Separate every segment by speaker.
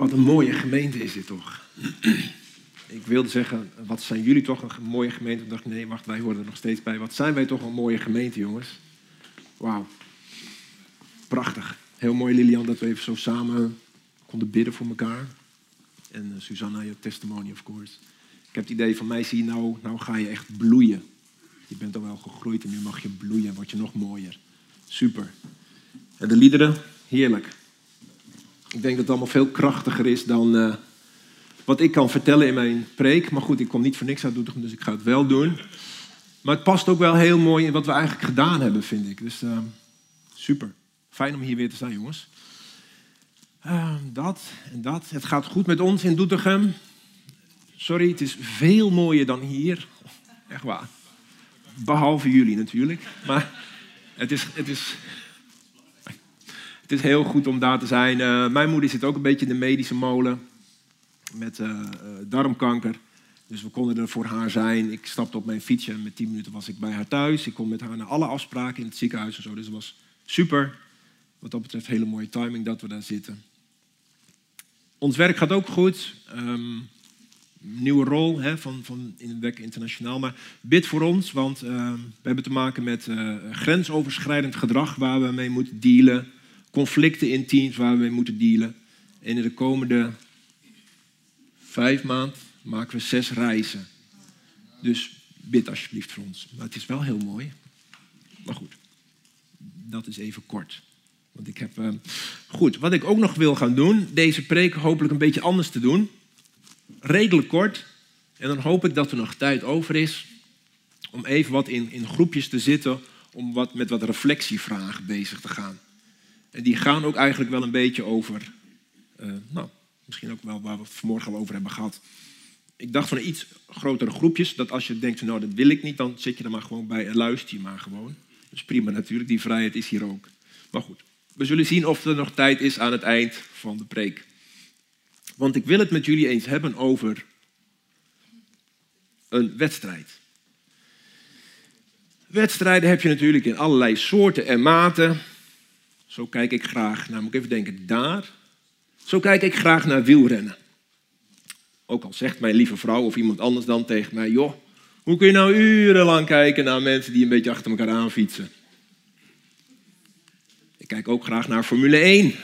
Speaker 1: Wat een mooie gemeente is dit toch? Ik wilde zeggen, wat zijn jullie toch een mooie gemeente? Ik dacht, nee, wacht, wij horen er nog steeds bij. Wat zijn wij toch een mooie gemeente, jongens? Wauw. Prachtig. Heel mooi, Lilian, dat we even zo samen konden bidden voor elkaar. En uh, Susanna, je testimony, of course. Ik heb het idee van mij, zie nou, nou ga je echt bloeien. Je bent al wel gegroeid en nu mag je bloeien, word je nog mooier. Super. En de liederen, heerlijk. Ik denk dat het allemaal veel krachtiger is dan uh, wat ik kan vertellen in mijn preek. Maar goed, ik kom niet voor niks uit Doetinchem, dus ik ga het wel doen. Maar het past ook wel heel mooi in wat we eigenlijk gedaan hebben, vind ik. Dus uh, super. Fijn om hier weer te zijn, jongens. Uh, dat en dat. Het gaat goed met ons in Doetinchem. Sorry, het is veel mooier dan hier. Echt waar. Behalve jullie natuurlijk. Maar het is, het is, het is heel goed om daar te zijn. Uh, mijn moeder zit ook een beetje in de medische molen. Met uh, uh, darmkanker. Dus we konden er voor haar zijn. Ik stapte op mijn fietsje en met tien minuten was ik bij haar thuis. Ik kon met haar naar alle afspraken in het ziekenhuis en zo. Dus het was super. Wat dat betreft hele mooie timing dat we daar zitten. Ons werk gaat ook goed. Um, nieuwe rol hè, van, van in werk internationaal. Maar bid voor ons, want uh, we hebben te maken met grensoverschrijdend gedrag waar we mee moeten dealen. Conflicten in teams waar we mee moeten dealen. En in de komende vijf maanden maken we zes reizen. Dus bid alsjeblieft voor ons. Maar het is wel heel mooi. Maar goed, dat is even kort. Want ik heb. Uh, goed, wat ik ook nog wil gaan doen, deze preek hopelijk een beetje anders te doen redelijk kort. En dan hoop ik dat er nog tijd over is om even wat in, in groepjes te zitten, om wat, met wat reflectievragen bezig te gaan. En die gaan ook eigenlijk wel een beetje over, uh, nou, misschien ook wel waar we het vanmorgen al over hebben gehad. Ik dacht van iets grotere groepjes, dat als je denkt, nou dat wil ik niet, dan zit je er maar gewoon bij en luister je maar gewoon. Dus prima natuurlijk, die vrijheid is hier ook. Maar goed, we zullen zien of er nog tijd is aan het eind van de preek. Want ik wil het met jullie eens hebben over een wedstrijd. Wedstrijden heb je natuurlijk in allerlei soorten en maten. Zo kijk ik graag naar, moet ik even denken, daar. Zo kijk ik graag naar wielrennen. Ook al zegt mijn lieve vrouw of iemand anders dan tegen mij, joh, hoe kun je nou urenlang kijken naar mensen die een beetje achter elkaar aanfietsen? Ik kijk ook graag naar Formule 1.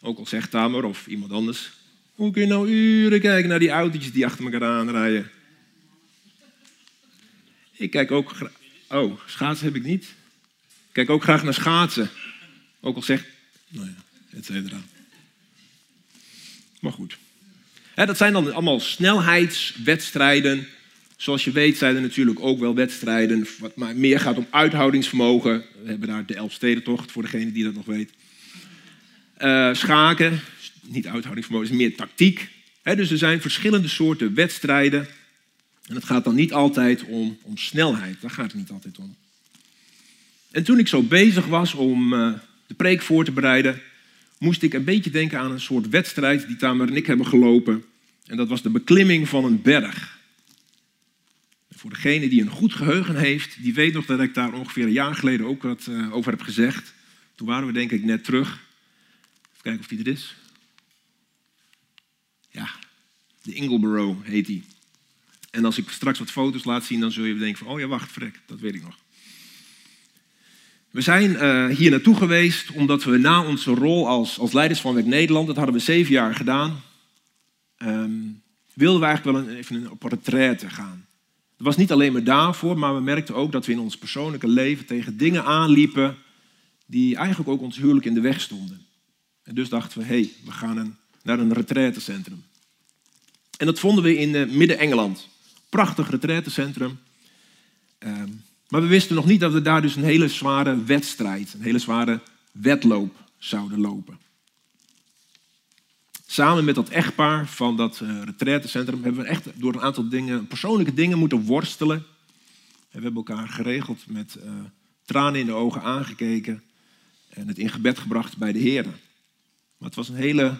Speaker 1: Ook al zegt Tamer of iemand anders. Hoe kun je nou uren kijken naar die autootjes die achter elkaar aanrijden? Ik kijk ook graag. Oh, schaatsen heb ik niet. Ik kijk ook graag naar schaatsen. Ook al zegt. Nou ja, et cetera. Maar goed. dat zijn dan allemaal snelheidswedstrijden. Zoals je weet zijn er natuurlijk ook wel wedstrijden wat maar meer gaat om uithoudingsvermogen. We hebben daar de Elfstedentocht voor degene die dat nog weet. Uh, schaken, niet uithoudingsvermogen, is meer tactiek. dus er zijn verschillende soorten wedstrijden. En het gaat dan niet altijd om, om snelheid. Daar gaat het niet altijd om. En toen ik zo bezig was om uh, de preek voor te bereiden, moest ik een beetje denken aan een soort wedstrijd die Tamer en ik hebben gelopen. En dat was de beklimming van een berg. Voor degene die een goed geheugen heeft, die weet nog dat ik daar ongeveer een jaar geleden ook wat uh, over heb gezegd. Toen waren we denk ik net terug kijken of die er is. Ja, de Ingleborough heet die. En als ik straks wat foto's laat zien, dan zul je denken van, oh ja, wacht, vrek, dat weet ik nog. We zijn uh, hier naartoe geweest omdat we na onze rol als, als leiders van Werk Nederland, dat hadden we zeven jaar gedaan, um, wilden we eigenlijk wel een, even op retraite gaan. Het was niet alleen maar daarvoor, maar we merkten ook dat we in ons persoonlijke leven tegen dingen aanliepen die eigenlijk ook ons huwelijk in de weg stonden. En dus dachten we, hé, hey, we gaan een, naar een retraitecentrum. En dat vonden we in uh, Midden-Engeland. Prachtig retraitecentrum. Maar we wisten nog niet dat we daar dus een hele zware wedstrijd, een hele zware wedloop zouden lopen. Samen met dat echtpaar van dat uh, retraitecentrum hebben we echt door een aantal dingen, persoonlijke dingen moeten worstelen. En we hebben elkaar geregeld met uh, tranen in de ogen aangekeken en het in gebed gebracht bij de Heer. Maar het was een hele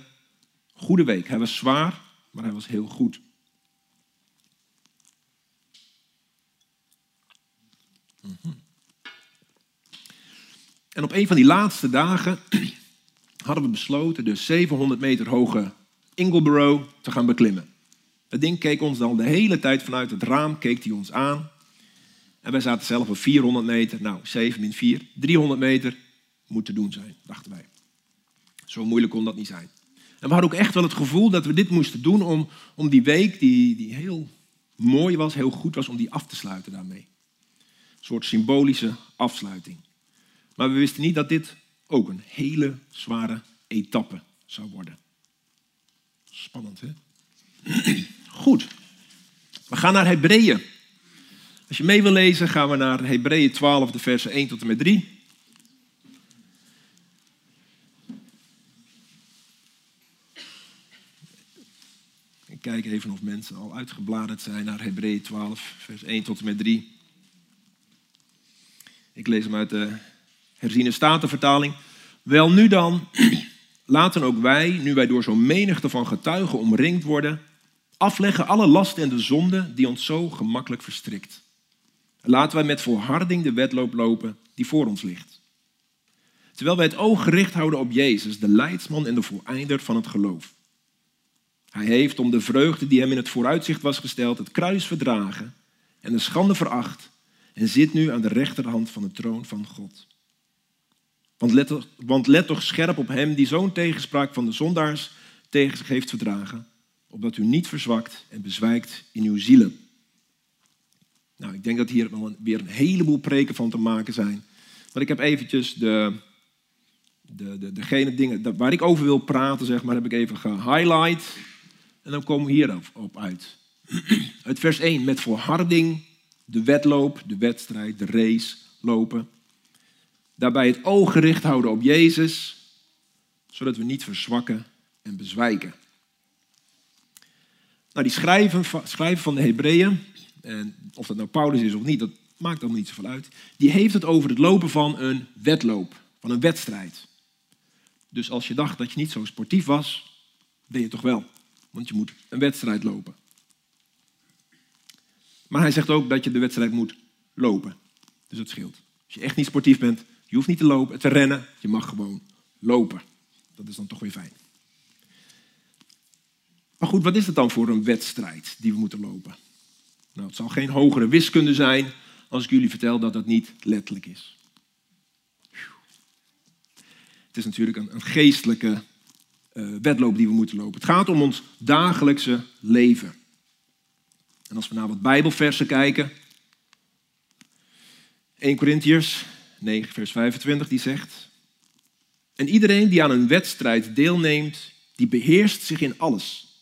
Speaker 1: goede week. Hij was zwaar, maar hij was heel goed. En op een van die laatste dagen hadden we besloten de 700 meter hoge Ingleborough te gaan beklimmen. Dat ding keek ons dan de hele tijd vanuit het raam, keek hij ons aan. En wij zaten zelf op 400 meter. Nou, 7 min 4, 300 meter moet te doen zijn, dachten wij. Zo moeilijk kon dat niet zijn. En we hadden ook echt wel het gevoel dat we dit moesten doen om, om die week, die, die heel mooi was, heel goed was, om die af te sluiten daarmee. Soort symbolische afsluiting. Maar we wisten niet dat dit ook een hele zware etappe zou worden. Spannend, hè? Goed. We gaan naar Hebreeën. Als je mee wil lezen, gaan we naar Hebreeën 12, de versen 1 tot en met 3. Ik kijk even of mensen al uitgebladerd zijn naar Hebreeën 12, vers 1 tot en met 3. Ik lees hem uit de herziene statenvertaling. Wel nu dan, laten ook wij, nu wij door zo'n menigte van getuigen omringd worden, afleggen alle last en de zonde die ons zo gemakkelijk verstrikt. Laten wij met volharding de wedloop lopen die voor ons ligt. Terwijl wij het oog gericht houden op Jezus, de leidsman en de voleinder van het geloof. Hij heeft om de vreugde die hem in het vooruitzicht was gesteld, het kruis verdragen en de schande veracht en zit nu aan de rechterhand van de troon van God. Want let, want let toch scherp op hem die zo'n tegenspraak van de zondaars tegen zich heeft verdragen, opdat u niet verzwakt en bezwijkt in uw zielen. Nou, ik denk dat hier weer een heleboel preken van te maken zijn. Maar ik heb eventjes de, de, de, degene dingen waar ik over wil praten, zeg maar, heb ik even gehighlight. En dan komen we hierop op uit. Uit vers 1, met volharding de wedloop, de wedstrijd, de race lopen. Daarbij het oog gericht houden op Jezus, zodat we niet verzwakken en bezwijken. Nou, die schrijven, van de Hebreeën, en of dat nou Paulus is of niet, dat maakt allemaal niet zoveel uit. Die heeft het over het lopen van een wedloop, van een wedstrijd. Dus als je dacht dat je niet zo sportief was, ben je toch wel. Want je moet een wedstrijd lopen. Maar hij zegt ook dat je de wedstrijd moet lopen. Dus dat scheelt. Als je echt niet sportief bent, je hoeft niet te lopen, te rennen, je mag gewoon lopen. Dat is dan toch weer fijn. Maar goed, wat is het dan voor een wedstrijd die we moeten lopen? Nou, het zal geen hogere wiskunde zijn als ik jullie vertel dat dat niet letterlijk is. Het is natuurlijk een, een geestelijke uh, wedloop die we moeten lopen. Het gaat om ons dagelijkse leven. En als we naar wat Bijbelversen kijken, 1 Corinthiërs 9, vers 25, die zegt: En iedereen die aan een wedstrijd deelneemt, die beheerst zich in alles.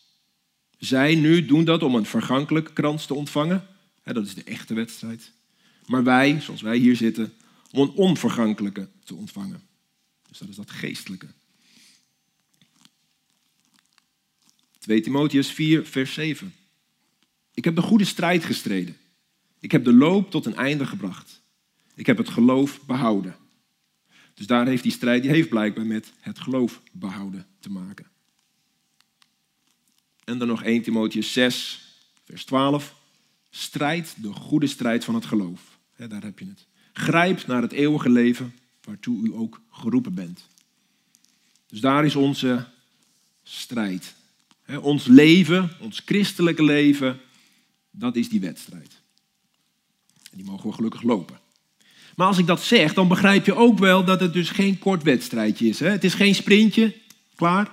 Speaker 1: Zij nu doen dat om een vergankelijke krans te ontvangen. dat is de echte wedstrijd. Maar wij, zoals wij hier zitten, om een onvergankelijke te ontvangen. Dus dat is dat geestelijke. 2 Timotheus 4, vers 7. Ik heb de goede strijd gestreden. Ik heb de loop tot een einde gebracht. Ik heb het geloof behouden. Dus daar heeft die strijd, die heeft blijkbaar met het geloof behouden te maken. En dan nog 1 Timotheus 6, vers 12. Strijd de goede strijd van het geloof. daar heb je het. Grijp naar het eeuwige leven waartoe u ook geroepen bent. Dus daar is onze strijd. ons leven, ons christelijke leven, dat is die wedstrijd. En die mogen we gelukkig lopen. Maar als ik dat zeg, dan begrijp je ook wel dat het dus geen kort wedstrijdje is. Hè? Het is geen sprintje, klaar.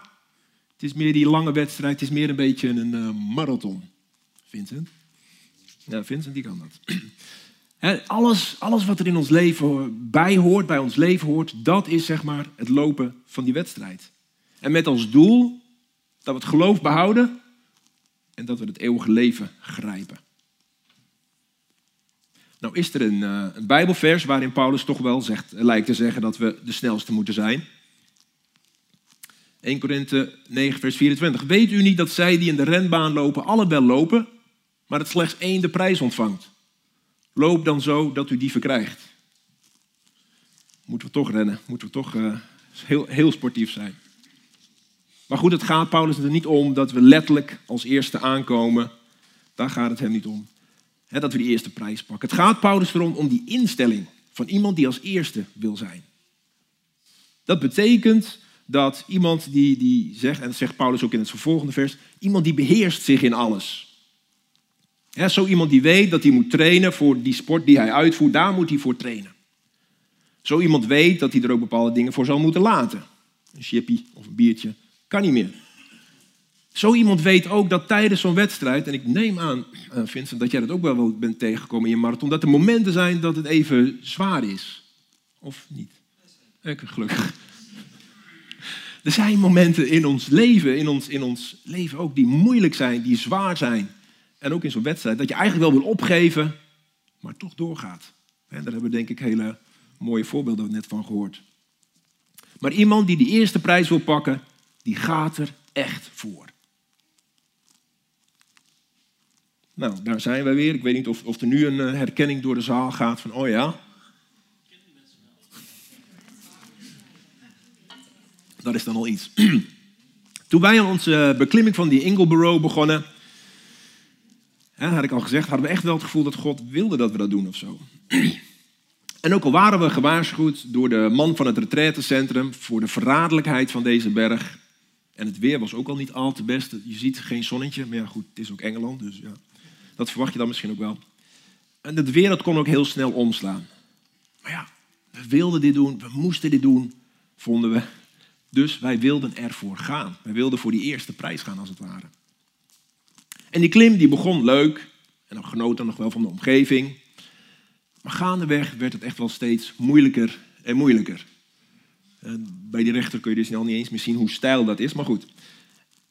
Speaker 1: Het is meer die lange wedstrijd, het is meer een beetje een uh, marathon. Vincent? Ja, Vincent die kan dat. alles, alles wat er in ons leven bij hoort, bij ons leven hoort, dat is zeg maar het lopen van die wedstrijd. En met als doel dat we het geloof behouden en dat we het eeuwige leven grijpen. Nou is er een, uh, een Bijbelvers waarin Paulus toch wel zegt, lijkt te zeggen dat we de snelste moeten zijn. 1 Korinthe 9, vers 24. Weet u niet dat zij die in de renbaan lopen, alle wel lopen, maar dat slechts één de prijs ontvangt? Loop dan zo dat u die verkrijgt. Moeten we toch rennen, moeten we toch uh, heel, heel sportief zijn. Maar goed, het gaat Paulus er niet om dat we letterlijk als eerste aankomen. Daar gaat het hem niet om. dat we die eerste prijs pakken. Het gaat Paulus erom om die instelling van iemand die als eerste wil zijn. Dat betekent dat iemand die, die zegt, en dat zegt Paulus ook in het vervolgende vers, iemand die beheerst zich in alles. Zo iemand die weet dat hij moet trainen voor die sport die hij uitvoert, daar moet hij voor trainen. Zo iemand weet dat hij er ook bepaalde dingen voor zal moeten laten. Een chippy of een biertje kan niet meer. Zo iemand weet ook dat tijdens zo'n wedstrijd, en ik neem aan, uh, Vincent, dat jij dat ook wel bent tegengekomen in je marathon, dat er momenten zijn dat het even zwaar is. Of niet? Ik, gelukkig. Er zijn momenten in ons leven, in ons, in ons leven ook, die moeilijk zijn, die zwaar zijn. En ook in zo'n wedstrijd, dat je eigenlijk wel wil opgeven, maar toch doorgaat. En daar hebben we denk ik hele mooie voorbeelden net van gehoord. Maar iemand die die eerste prijs wil pakken, die gaat er echt voor. Nou, daar zijn wij weer. Ik weet niet of, of er nu een eh, herkenning door de zaal gaat van, oh ja. Dat is dan al iets. Toen wij aan onze beklimming van die Ingleborough begonnen, hè, had ik al gezegd, hadden we echt wel het gevoel dat God wilde dat we dat doen of zo. En ook al waren we gewaarschuwd door de man van het retraitecentrum voor de verraderlijkheid van deze berg. En het weer was ook al niet al te best. Je ziet geen zonnetje, maar ja goed, het is ook Engeland, dus ja. Dat verwacht je dan misschien ook wel. En het weer dat kon ook heel snel omslaan. Maar ja, we wilden dit doen, we moesten dit doen, vonden we. Dus wij wilden ervoor gaan. Wij wilden voor die eerste prijs gaan, als het ware. En die klim die begon leuk. En dan genoten nog wel van de omgeving. Maar gaandeweg werd het echt wel steeds moeilijker en moeilijker. Bij die rechter kun je dus snel niet eens meer zien hoe stijl dat is, maar goed.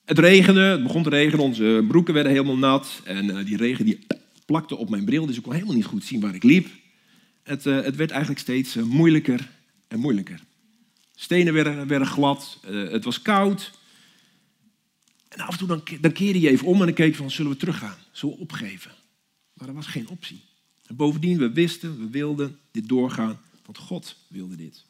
Speaker 1: Het regende, het begon te regenen, onze broeken werden helemaal nat. En uh, die regen die plakte op mijn bril, dus ik kon helemaal niet goed zien waar ik liep. Het, uh, het werd eigenlijk steeds moeilijker en moeilijker. Stenen werden, werden glad, het was koud. En af en toe dan, dan keerde je even om en dan keek van, zullen we teruggaan? Zullen we opgeven? Maar dat was geen optie. En bovendien, we wisten, we wilden dit doorgaan, want God wilde dit.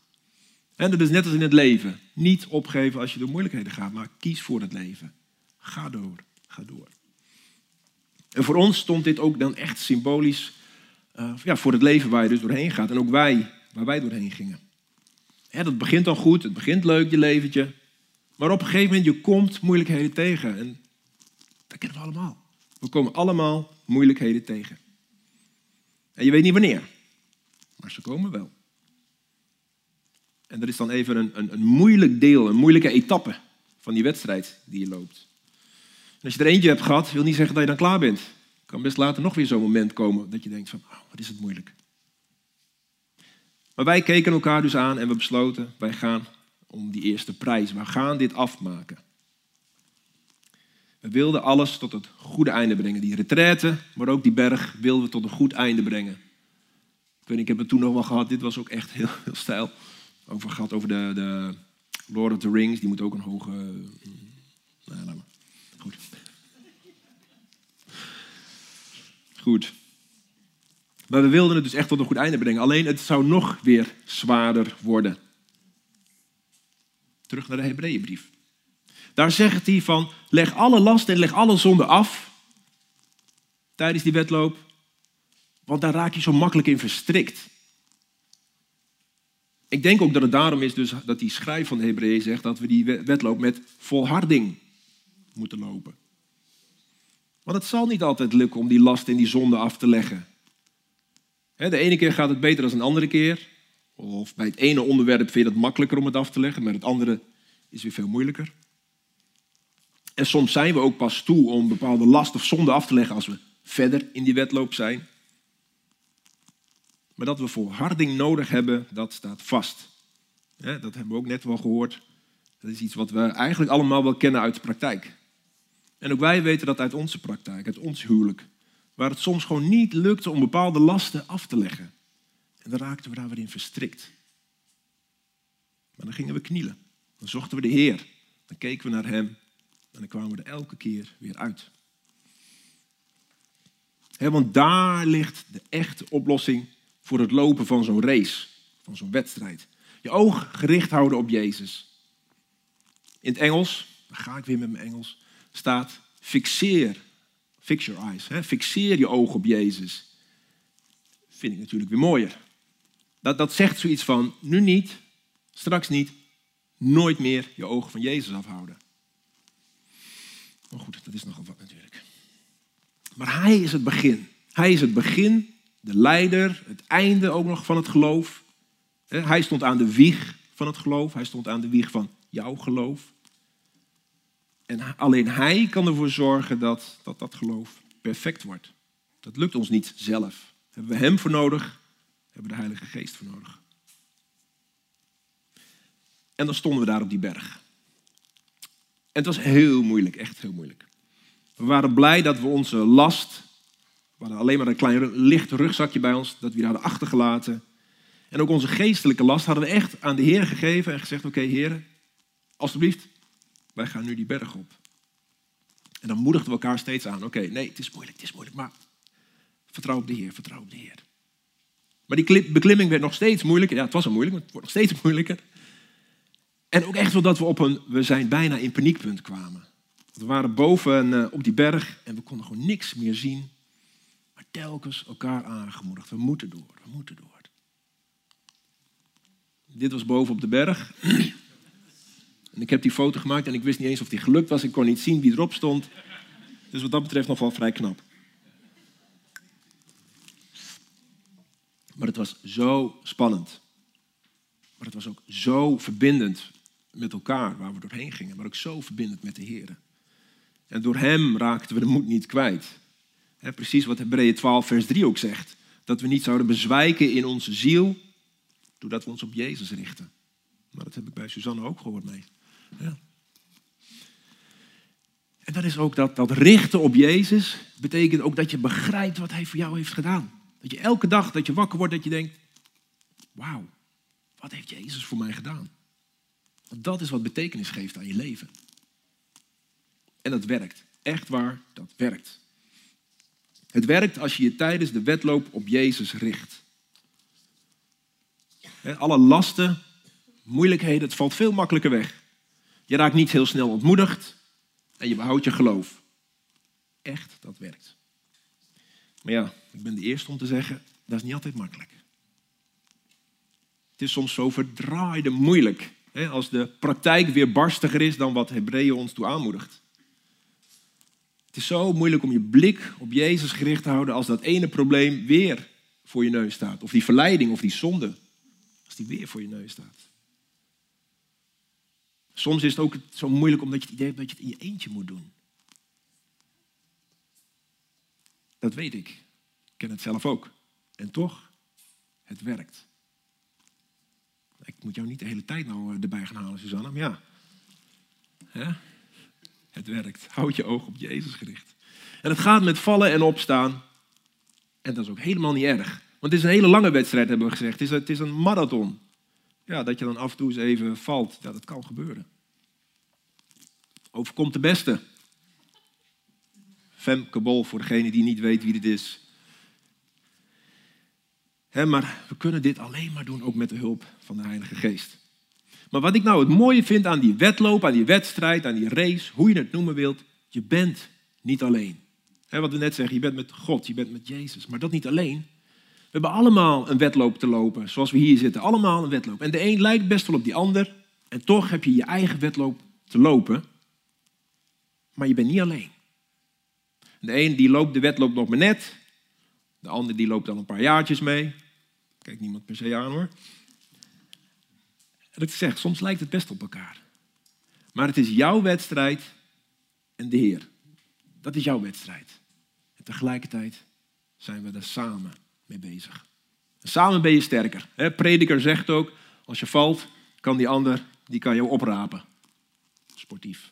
Speaker 1: En dat is net als in het leven. Niet opgeven als je door moeilijkheden gaat, maar kies voor het leven. Ga door, ga door. En voor ons stond dit ook dan echt symbolisch uh, ja, voor het leven waar je dus doorheen gaat. En ook wij, waar wij doorheen gingen. Dat begint dan goed, het begint leuk, je leventje. Maar op een gegeven moment, je komt moeilijkheden tegen. En dat kennen we allemaal. We komen allemaal moeilijkheden tegen. En je weet niet wanneer. Maar ze komen wel. En dat is dan even een, een, een moeilijk deel, een moeilijke etappe van die wedstrijd die je loopt. En als je er eentje hebt gehad, wil niet zeggen dat je dan klaar bent. kan best later nog weer zo'n moment komen dat je denkt van, oh, wat is het moeilijk. Maar wij keken elkaar dus aan en we besloten, wij gaan om die eerste prijs. We gaan dit afmaken. We wilden alles tot het goede einde brengen. Die retraite, maar ook die berg wilden we tot een goed einde brengen. Ik weet niet, ik heb het toen nog wel gehad. Dit was ook echt heel, heel stijl over gehad, over de, de Lord of the Rings. Die moet ook een hoge... Mm, nou, laat. Goed. Goed. Maar we wilden het dus echt tot een goed einde brengen. Alleen het zou nog weer zwaarder worden. Terug naar de Hebreeënbrief. Daar zegt hij van, leg alle lasten en leg alle zonden af. Tijdens die wedloop. Want daar raak je zo makkelijk in verstrikt. Ik denk ook dat het daarom is dus dat die schrijf van de Hebreeën zegt dat we die wedloop met volharding moeten lopen. Want het zal niet altijd lukken om die last en die zonde af te leggen. De ene keer gaat het beter dan een andere keer. Of bij het ene onderwerp vind je het makkelijker om het af te leggen, maar het andere is weer veel moeilijker. En soms zijn we ook pas toe om bepaalde last of zonde af te leggen als we verder in die wedloop zijn. Maar dat we volharding nodig hebben, dat staat vast. dat hebben we ook net wel gehoord. Dat is iets wat we eigenlijk allemaal wel kennen uit de praktijk. En ook wij weten dat uit onze praktijk, uit ons huwelijk. Waar het soms gewoon niet lukte om bepaalde lasten af te leggen. En dan raakten we daar weer in verstrikt. Maar dan gingen we knielen. Dan zochten we de Heer. Dan keken we naar Hem. En dan kwamen we er elke keer weer uit. want daar ligt de echte oplossing voor het lopen van zo'n race, van zo'n wedstrijd. Je oog gericht houden op Jezus. In het Engels, daar ga ik weer met mijn Engels, staat fixeer. Fix your eyes. Hè? Fixeer je oog op Jezus. Vind ik natuurlijk weer mooier. Dat, dat zegt zoiets van, nu niet, straks niet, Nooit meer je ogen van Jezus afhouden. Maar goed, dat is nogal wat natuurlijk. Maar hij is het begin. Hij is het begin, de leider, het einde ook nog van het geloof. Hij stond aan de wieg van het geloof. Hij stond aan de wieg van jouw geloof. En alleen hij kan ervoor zorgen dat dat, dat geloof perfect wordt. Dat lukt ons niet zelf. Hebben we hem voor nodig, hebben we de Heilige Geest voor nodig. En dan stonden we daar op die berg. En het was heel moeilijk, echt heel moeilijk. We waren blij dat we onze last, we hadden alleen maar een klein licht rugzakje bij ons, dat we die hadden achtergelaten. En ook onze geestelijke last hadden we echt aan de Heer gegeven en gezegd, oké Heer, alstublieft, wij gaan nu die berg op. En dan moedigden we elkaar steeds aan, oké, nee, het is moeilijk, het is moeilijk, maar vertrouw op de Heer, vertrouw op de Heer. Maar die beklimming werd nog steeds moeilijker. Ja, het was al moeilijk, maar het wordt nog steeds moeilijker. En ook echt wel dat we op een, we zijn bijna in paniekpunt kwamen. We waren boven uh, op die berg en we konden gewoon niks meer zien. Maar telkens elkaar aangemoedigd. We moeten door, we moeten door. Dit was boven op de berg. En ik heb die foto gemaakt en ik wist niet eens of die gelukt was. Ik kon niet zien wie erop stond. Dus wat dat betreft nog wel vrij knap. Maar het was zo spannend. Maar het was ook zo verbindend met elkaar waar we doorheen gingen. Maar ook zo verbindend met de Heer. En door Hem raakten we de moed niet kwijt. Precies wat Hebreeën 12 vers 3 ook zegt. Dat we niet zouden bezwijken in onze ziel. Doordat we ons op Jezus richten. Maar dat heb ik bij Suzanne ook gehoord mee. Ja. En dat is ook dat, dat richten op Jezus, betekent ook dat je begrijpt wat Hij voor jou heeft gedaan. Dat je elke dag dat je wakker wordt, dat je denkt, wauw, wat heeft Jezus voor mij gedaan? Want dat is wat betekenis geeft aan je leven. En dat werkt. Echt waar, dat werkt. Het werkt als je je tijdens de wedloop op Jezus richt. Alle lasten, moeilijkheden, het valt veel makkelijker weg. Je raakt niet heel snel ontmoedigd en je behoudt je geloof. Echt, dat werkt. Maar ja, ik ben de eerste om te zeggen, dat is niet altijd makkelijk. Het is soms zo verdraaide moeilijk. Als de praktijk weer barstiger is dan wat Hebreeën ons toe aanmoedigt. Het is zo moeilijk om je blik op Jezus gericht te houden als dat ene probleem weer voor je neus staat. Of die verleiding of die zonde. Als die weer voor je neus staat. Soms is het ook zo moeilijk omdat je het idee hebt dat je het in je eentje moet doen. Dat weet ik. Ik ken het zelf ook. En toch, het werkt. Ik moet jou niet de hele tijd nou eh, erbij gaan halen, Susanne. Maar ja, het werkt. Houd je oog op Jezus gericht. En het gaat met vallen en opstaan. En dat is ook helemaal niet erg. Want het is een hele lange wedstrijd, hebben we gezegd. Het is, een marathon. Ja, dat je dan af en toe eens even valt, ja, dat kan gebeuren. Overkomt de beste. Femke Bol, voor degene die niet weet wie dit is. maar we kunnen dit alleen maar doen, ook met de hulp van de Heilige Geest. Maar wat ik nou het mooie vind aan die wedloop, aan die wedstrijd, aan die race, hoe je het noemen wilt, je bent niet alleen. wat we net zeggen, je bent met God, je bent met Jezus, maar dat niet alleen. We hebben allemaal een wedloop te lopen, zoals we hier zitten. Allemaal een wedloop. En de een lijkt best wel op die ander. En toch heb je je eigen wedloop te lopen. Maar je bent niet alleen. De een die loopt de wedloop nog maar net. De ander die loopt al een paar jaartjes mee. Kijk niemand per se aan hoor. En ik zeg, soms lijkt het best op elkaar. Maar het is jouw wedstrijd en de Heer. Dat is jouw wedstrijd. En tegelijkertijd zijn we er samen mee bezig. Samen ben je sterker. Prediker zegt ook, als je valt, kan die ander die kan jou oprapen. Sportief.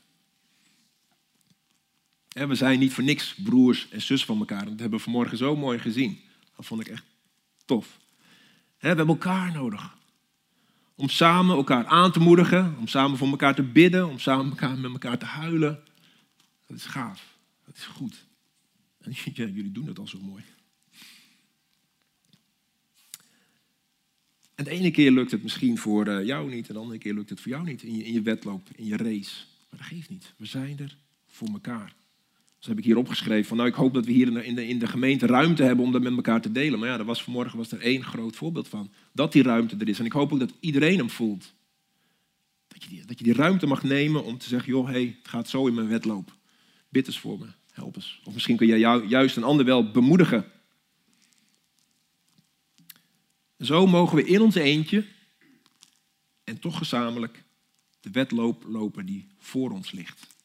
Speaker 1: We zijn niet voor niks broers en zus van elkaar. Dat hebben we vanmorgen zo mooi gezien. Dat vond ik echt tof. We hebben elkaar nodig. Om samen elkaar aan te moedigen, om samen voor elkaar te bidden, om samen met elkaar te huilen. Dat is gaaf. Dat is goed. En jullie doen het al zo mooi. En de ene keer lukt het misschien voor eh, jou niet, en de andere keer lukt het voor jou niet in je, in je wedloop, in je race. Maar dat geeft niet. We zijn er voor elkaar. Dus heb ik hier opgeschreven van, nou ik hoop dat we hier in de, in de gemeente ruimte hebben om dat met elkaar te delen. Maar ja, er was, vanmorgen was er één groot voorbeeld van. Dat die ruimte er is. En ik hoop ook dat iedereen hem voelt. Dat je, die, dat je die ruimte mag nemen om te zeggen, joh, hey, het gaat zo in mijn wedloop. Bid eens voor me, help eens. Of misschien kun jou, juist een ander wel bemoedigen. Zo mogen we in ons eentje en toch gezamenlijk de wedloop lopen die voor ons ligt.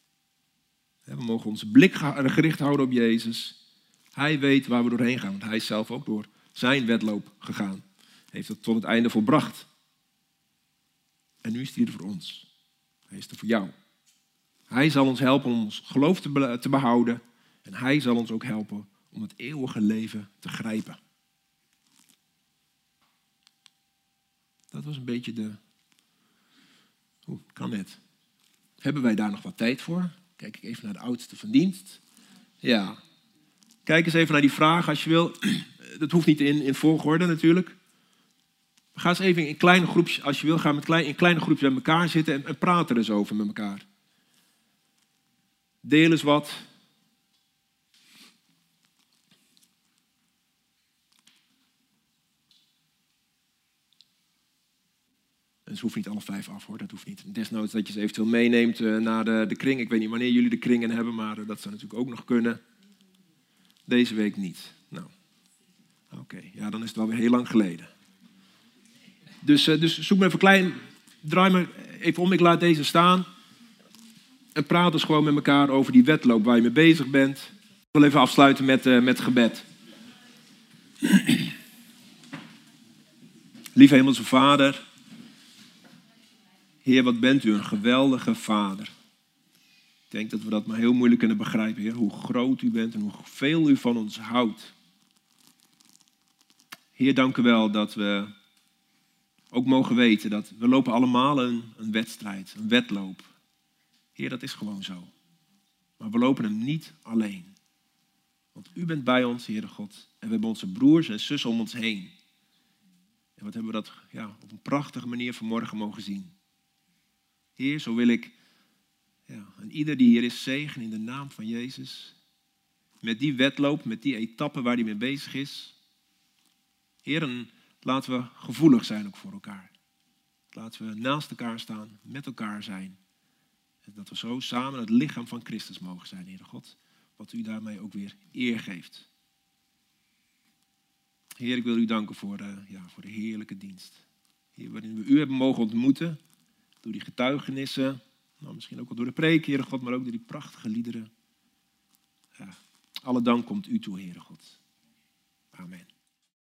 Speaker 1: We mogen onze blik gericht houden op Jezus. Hij weet waar we doorheen gaan, want hij is zelf ook door zijn wedloop gegaan. Heeft het tot het einde volbracht. En nu is hij er voor ons. Hij is er voor jou. Hij zal ons helpen om ons geloof te behouden. En hij zal ons ook helpen om het eeuwige leven te grijpen. Dat was een beetje de. Hoe kan het? Hebben wij daar nog wat tijd voor? Kijk ik even naar de oudste van dienst. Ja. Kijk eens even naar die vraag als je wil. Dat hoeft niet in, in volgorde natuurlijk. Ga eens even in kleine groepjes, als je wil, ga met klein, in kleine groepjes bij elkaar zitten en, en praat er eens over met elkaar. Deel eens wat. Ze hoeven niet alle vijf af hoor, dat hoeft niet. Desnoods dat je ze eventueel meeneemt eh, naar de, de kring. Ik weet niet wanneer jullie de kringen hebben, maar eh, dat zou natuurlijk ook nog kunnen. Deze week niet. Nou, oké. Ja, dan is het wel weer heel lang geleden. Dus, uh, dus zoek me even klein, draai me even om, ik laat deze staan. En praat eens gewoon met elkaar over die wedloop waar je mee bezig bent. Ik wil even afsluiten met, met gebed. Lieve Hemelse Vader, Heer, wat bent u een geweldige Vader. Ik denk dat we dat maar heel moeilijk kunnen begrijpen, Heer, hoe groot u bent en hoeveel u van ons houdt. Heer, dank u wel dat we ook mogen weten dat we lopen allemaal een, een wedstrijd, een wedloop. Heer, dat is gewoon zo. Maar we lopen hem niet alleen. Want u bent bij ons, Heere God. En we hebben onze broers en zussen om ons heen. En wat hebben we dat ja, op een prachtige manier vanmorgen mogen zien. Heer, zo wil ik ja, en ieder die hier is zegen in de naam van Jezus. Met die wedloop, met die etappe waar hij mee bezig is. Heer, en laten we gevoelig zijn ook voor elkaar. Laten we naast elkaar staan, met elkaar zijn. Dat we zo samen het lichaam van Christus mogen zijn, Heer God. Wat u daarmee ook weer eer geeft. Heer, ik wil u danken voor de, ja, voor de heerlijke dienst. Heer, waarin we u hebben mogen ontmoeten. Door die getuigenissen. Nou, misschien ook wel door de preek, Heere God, maar ook door die prachtige liederen. Ja, alle dank komt u toe, Heere God. Amen.